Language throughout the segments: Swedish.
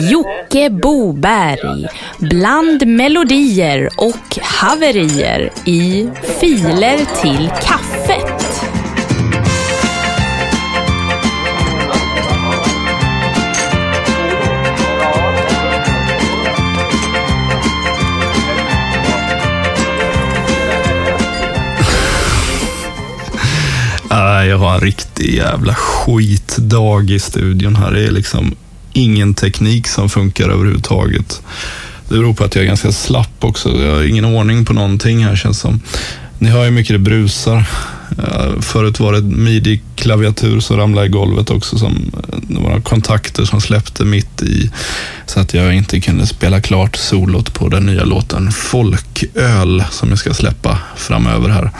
Jocke Boberg bland melodier och haverier i Filer till kaffet. Äh, jag har en riktig jävla skitdag i studion här. Det är liksom ingen teknik som funkar överhuvudtaget. Det beror på att jag är ganska slapp också. Jag har ingen ordning på någonting här känns som. Ni hör ju mycket det brusar. Eh, förut var det midi-klaviatur som ramlade i golvet också. Som eh, några kontakter som släppte mitt i. Så att jag inte kunde spela klart solot på den nya låten Folköl som jag ska släppa framöver här.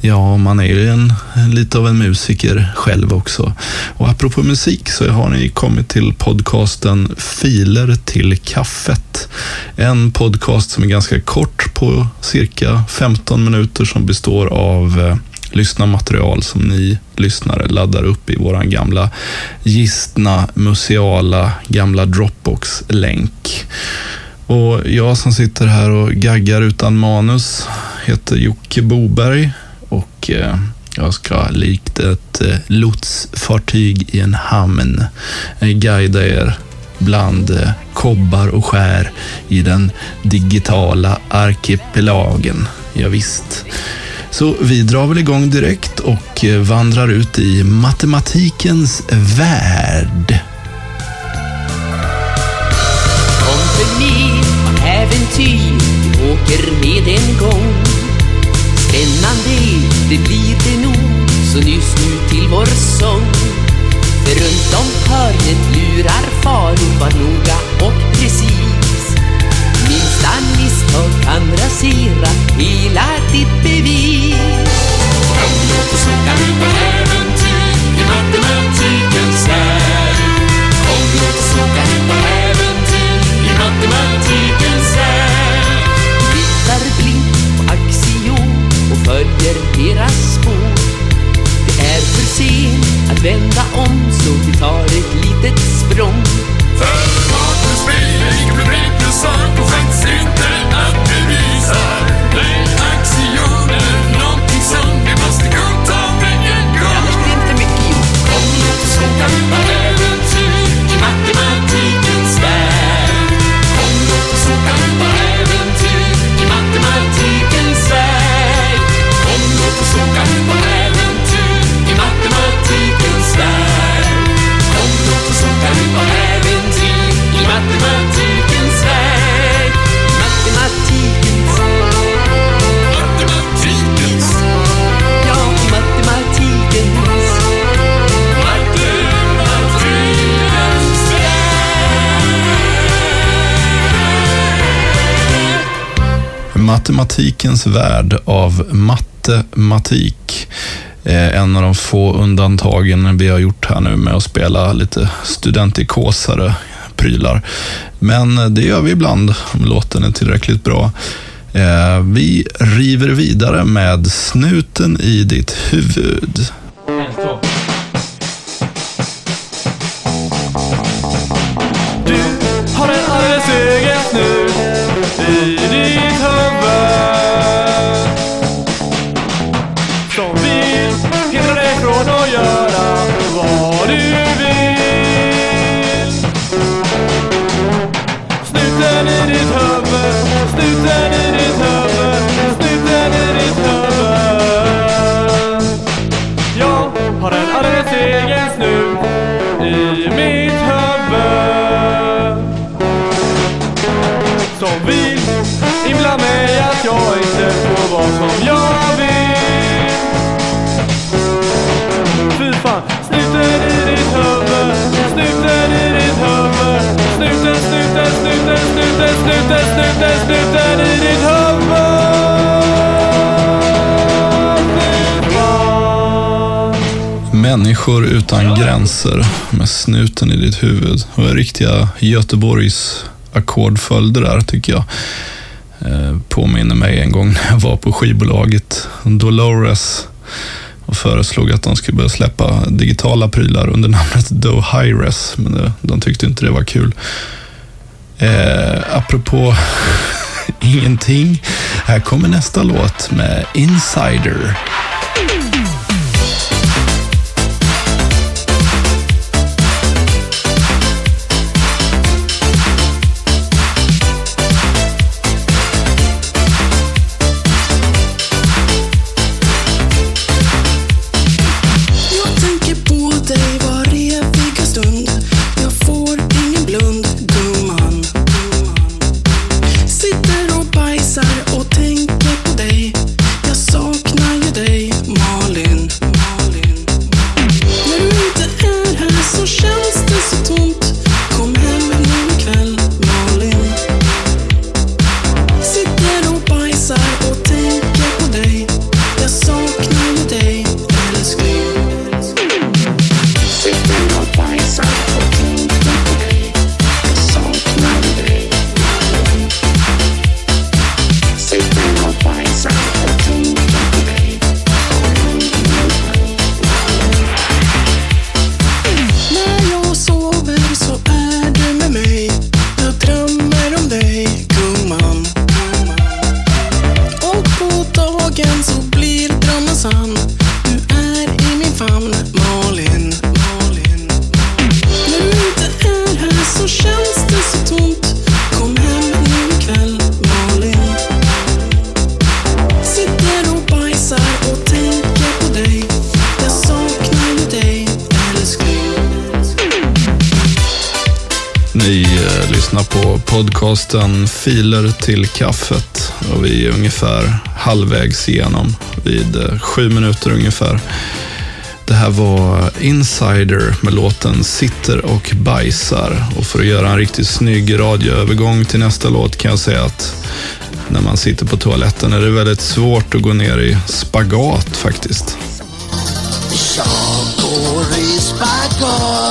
Ja, man är ju en, lite av en musiker själv också. Och apropå musik så har ni kommit till podcasten Filer till kaffet. En podcast som är ganska kort på cirka 15 minuter som består av eh, lyssnarmaterial som ni lyssnare laddar upp i våran gamla gistna, museala, gamla Dropbox-länk. Och jag som sitter här och gaggar utan manus heter Jocke Boberg och eh, jag ska likt ett eh, lotsfartyg i en hamn eh, guida er bland kobbar och skär i den digitala arkipelagen. Ja, visst. Så vi drar väl igång direkt och eh, vandrar ut i matematikens värld. Kom för med på äventyr, vi åker med en gång. Spännande, det blir det nog, så nys nu till vår sång. För runt om hörnet lurar faror, var noga och misstag kan rasera hela ditt bevis. Kom, låt oss åka ut på äventyr i matematikens värld. Kom, låt oss åka ut på äventyr i matematikens värld. Tittar blint på axiom och följer deras spår. Är för sen att vända om så vi tar ett litet språng. För matens spel är lika med plus sak och chans inte att bevisa. Nej, axiom Matematikens värld av matematik. Eh, en av de få undantagen vi har gjort här nu med att spela lite studentikosare prylar. Men det gör vi ibland om låten är tillräckligt bra. Eh, vi river vidare med snuten i ditt huvud. Du Människor utan gränser med snuten i ditt huvud. Och riktiga Göteborgs ackordföljder där tycker jag. Eh, påminner mig en gång när jag var på skivbolaget Dolores och föreslog att de skulle börja släppa digitala prylar under namnet Do-Hires. men det, de tyckte inte det var kul. Eh, apropå ingenting, här kommer nästa låt med Insider. På podcasten Filer till kaffet och vi är ungefär halvvägs igenom vid eh, sju minuter ungefär. Det här var Insider med låten Sitter och bajsar. Och för att göra en riktigt snygg radioövergång till nästa låt kan jag säga att när man sitter på toaletten är det väldigt svårt att gå ner i spagat faktiskt. Jag går i spagat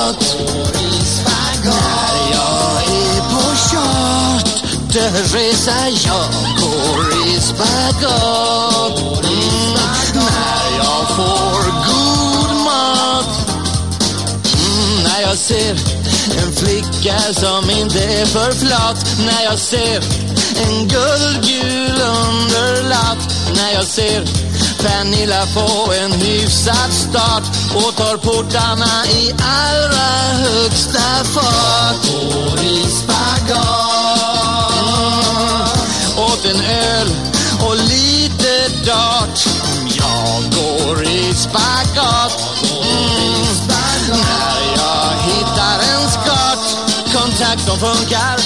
charterresa Jag går i spagat. Mm, När jag får god mat. Mm, När jag ser en flicka som inte är för flat. När jag ser en guldgul underlapp När jag ser Pernilla få en hyfsad start. Och tar portarna i allra högsta fart. Går i spagat liten en öl och lite dart. Mm, jag går i spagat. Mm. När jag hittar en skart, kontakt som funkar.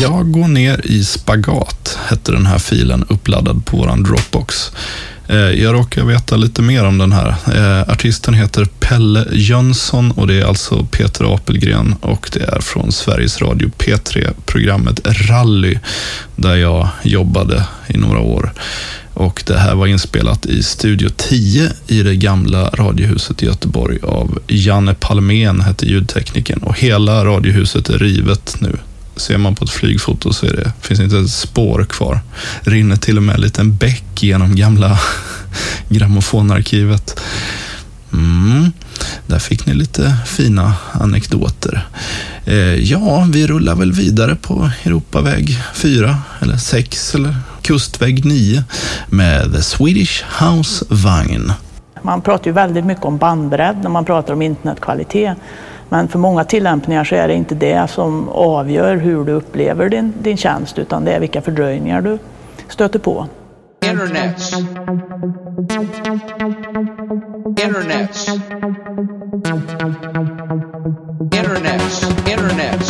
Jag går ner i spagat, hette den här filen uppladdad på våran Dropbox. Eh, jag råkar veta lite mer om den här. Eh, artisten heter Pelle Jönsson och det är alltså Peter Apelgren och det är från Sveriges Radio P3, programmet Rally, där jag jobbade i några år. Och det här var inspelat i Studio 10 i det gamla radiohuset i Göteborg av Janne Palmén, hette ljudteknikern. Och hela radiohuset är rivet nu. Ser man på ett flygfoto så är det, finns inte ett spår kvar. Rinner till och med en liten bäck genom gamla grammofonarkivet. Mm, där fick ni lite fina anekdoter. Eh, ja, vi rullar väl vidare på Europaväg 4 eller 6 eller kustväg 9 med The Swedish House Vagn. Man pratar ju väldigt mycket om bandbredd när man pratar om internetkvalitet. Men för många tillämpningar så är det inte det som avgör hur du upplever din, din tjänst utan det är vilka fördröjningar du stöter på. Internets. Internets. Internets. Internets.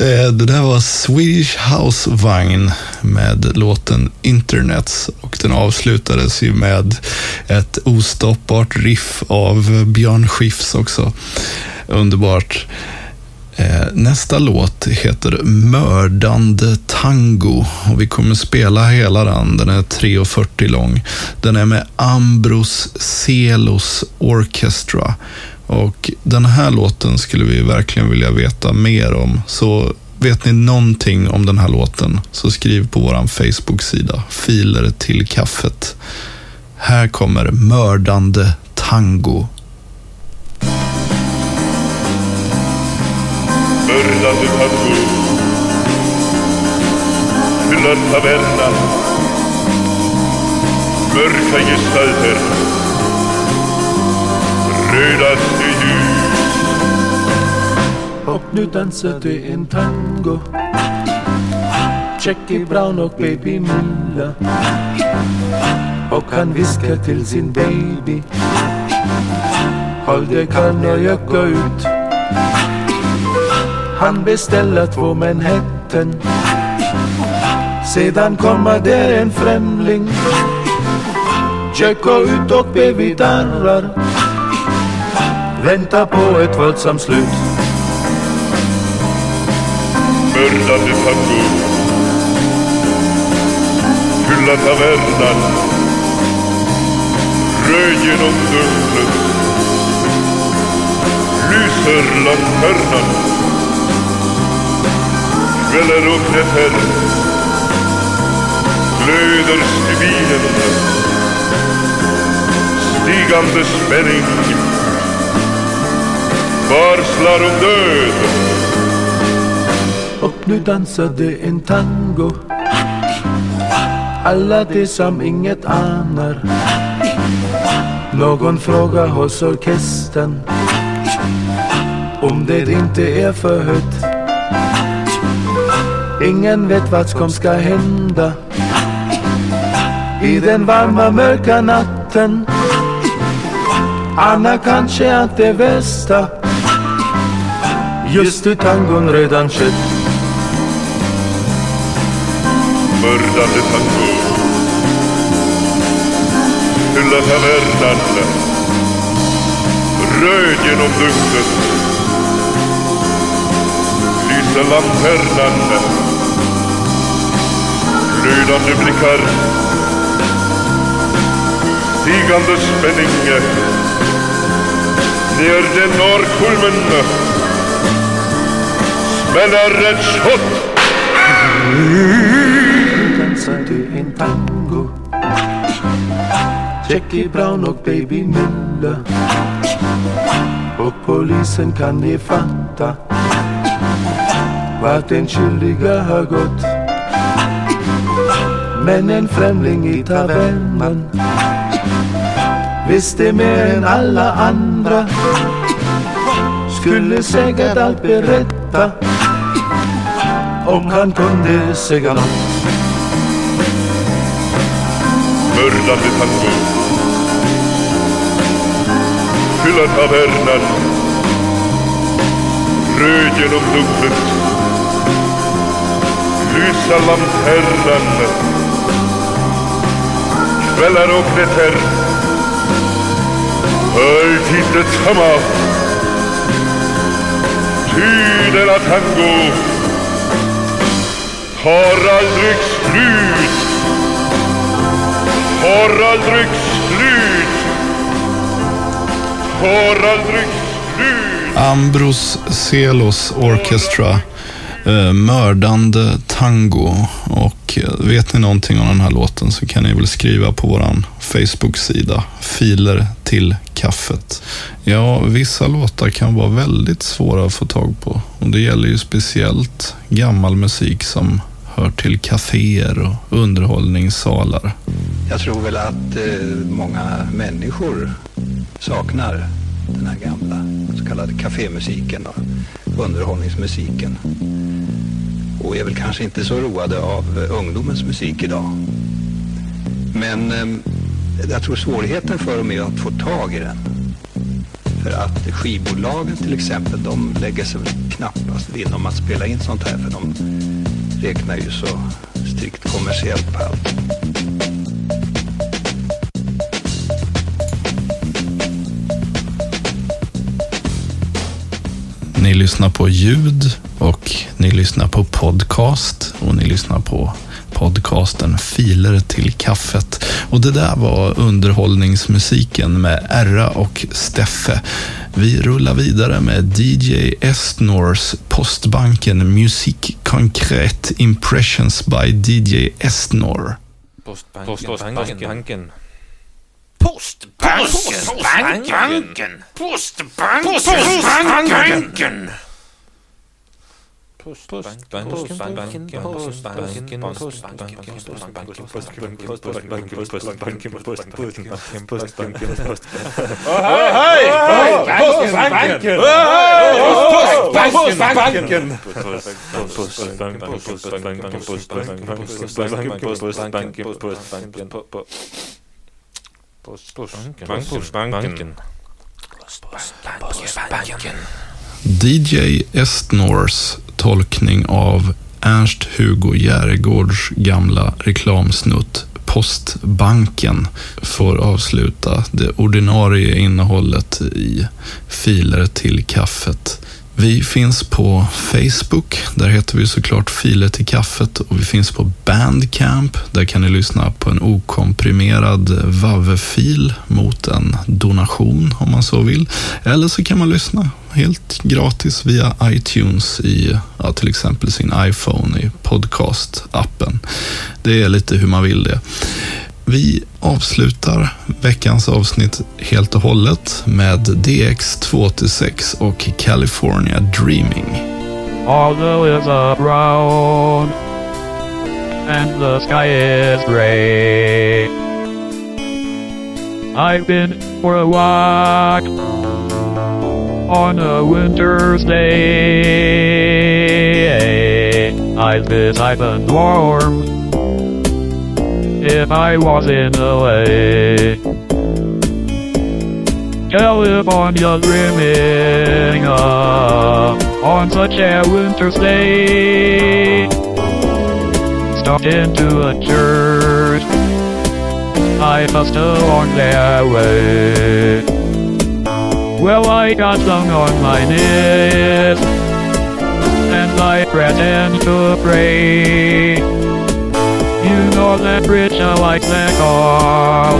Eh, det där var Swedish House Vagn med låten Internets och den avslutades ju med ett ostoppbart riff av Björn Skifs också. Underbart. Eh, nästa låt heter Mördande Tango och vi kommer spela hela den. Den är 3.40 lång. Den är med Ambros Celos Orchestra. Och den här låten skulle vi verkligen vilja veta mer om. Så vet ni någonting om den här låten så skriv på vår Facebook-sida Filer till kaffet. Här kommer Mördande Tango. Mördande tango Fyllar tavernan Mörka gestalter. Rödaste ljus Och nu dansar det en tango. Jackie Brown och Baby Milla Och han viskar till sin baby. Håll dig kall när jag går ut Han beställer två Manhattan. Sedan kommer där en främling. Jack går ut och baby darrar Väntar på ett våldsamt slut. Mördande tango Fylla tavernan. Röj genom dörren Lyser lanternan kvällen och nätter Glöder stubinen Stigande spänning Varslar om död. Och nu dansade en tango. Alla de som inget anar. Någon frågar hos orkestern Om det inte är för högt Ingen vet vad som ska hända. I den varma mörka natten. Anna kanske att det bästa. Just i tangon redan skett. Mördande tango Hylla tavernan. Röd genom dunklet Lyser lanternan Glödande blickar. Stigande spänning Ner den norrkulmen. Smäller ett skott. Dansade en tango? Jackie Brown och Baby Miller. Och polisen kan ni fatta Vart den skyldiga har gått men en främling i tavernan. Visste mer än alla andra. Skulle säkert allt berätta Om han kunde säga nåt mördande tango Fylla tavernan. Röd genom dunklet Lysa lanternan Kvällar och nätter Hör till detsamma Ty denna tango. Har aldrig slut. Har aldrig slut. Har aldrig slut. Ambros Celos Orchestra, eh, Mördande Tango. Och vet ni någonting om den här låten så kan ni väl skriva på vår Facebook-sida, Filer till kaffet. Ja, vissa låtar kan vara väldigt svåra att få tag på. Och det gäller ju speciellt gammal musik som hör till kaféer och underhållningssalar. Jag tror väl att eh, många människor saknar den här gamla så kallade kafémusiken och underhållningsmusiken. Och är väl kanske inte så roade av eh, ungdomens musik idag. Men ehm, jag tror svårigheten för dem är att få tag i den. För att skivbolagen till exempel, de lägger sig väl knappast vinn om att spela in sånt här för de räknar ju så strikt kommersiellt på allt. Ni lyssnar på ljud och ni lyssnar på podcast och ni lyssnar på podcasten Filer till kaffet. Och det där var underhållningsmusiken med Erra och Steffe. Vi rullar vidare med DJ Estnors Postbanken Musik Konkret Impressions by DJ Estnor. Postbanken. Postbanken. Postbanken. Postbanken. Postbanken. Postbanken. Banken. Banken. Banken. DJ Estnors tolkning av Ernst-Hugo Järegårds gamla reklamsnutt Postbanken får avsluta det ordinarie innehållet i filer till kaffet. Vi finns på Facebook. Där heter vi såklart Filer till kaffet och vi finns på Bandcamp. Där kan ni lyssna på en okomprimerad WAV-fil mot en donation om man så vill. Eller så kan man lyssna helt gratis via iTunes i ja, till exempel sin iPhone i podcast-appen. Det är lite hur man vill det. Vi avslutar veckans avsnitt helt och hållet med DX286 och California Dreaming. The hills are brown and the sky is gray. I've been for a walk on a winter's day. I'd be tight and warm if I was in LA. California dreaming up on such a winter's day. Stopped into a church. I passed along their way. Well, I got down on my knees and I pretend to pray. You know that bridge I like that call.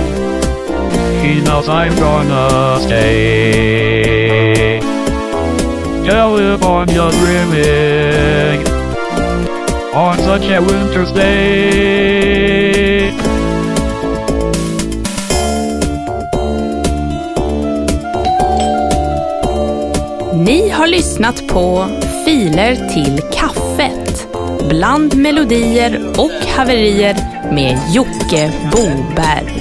He knows I'm gonna stay. California dreaming on such a winter's day. Ni har lyssnat på Filer till kaffet. Bland melodier och haverier med Jocke Boberg.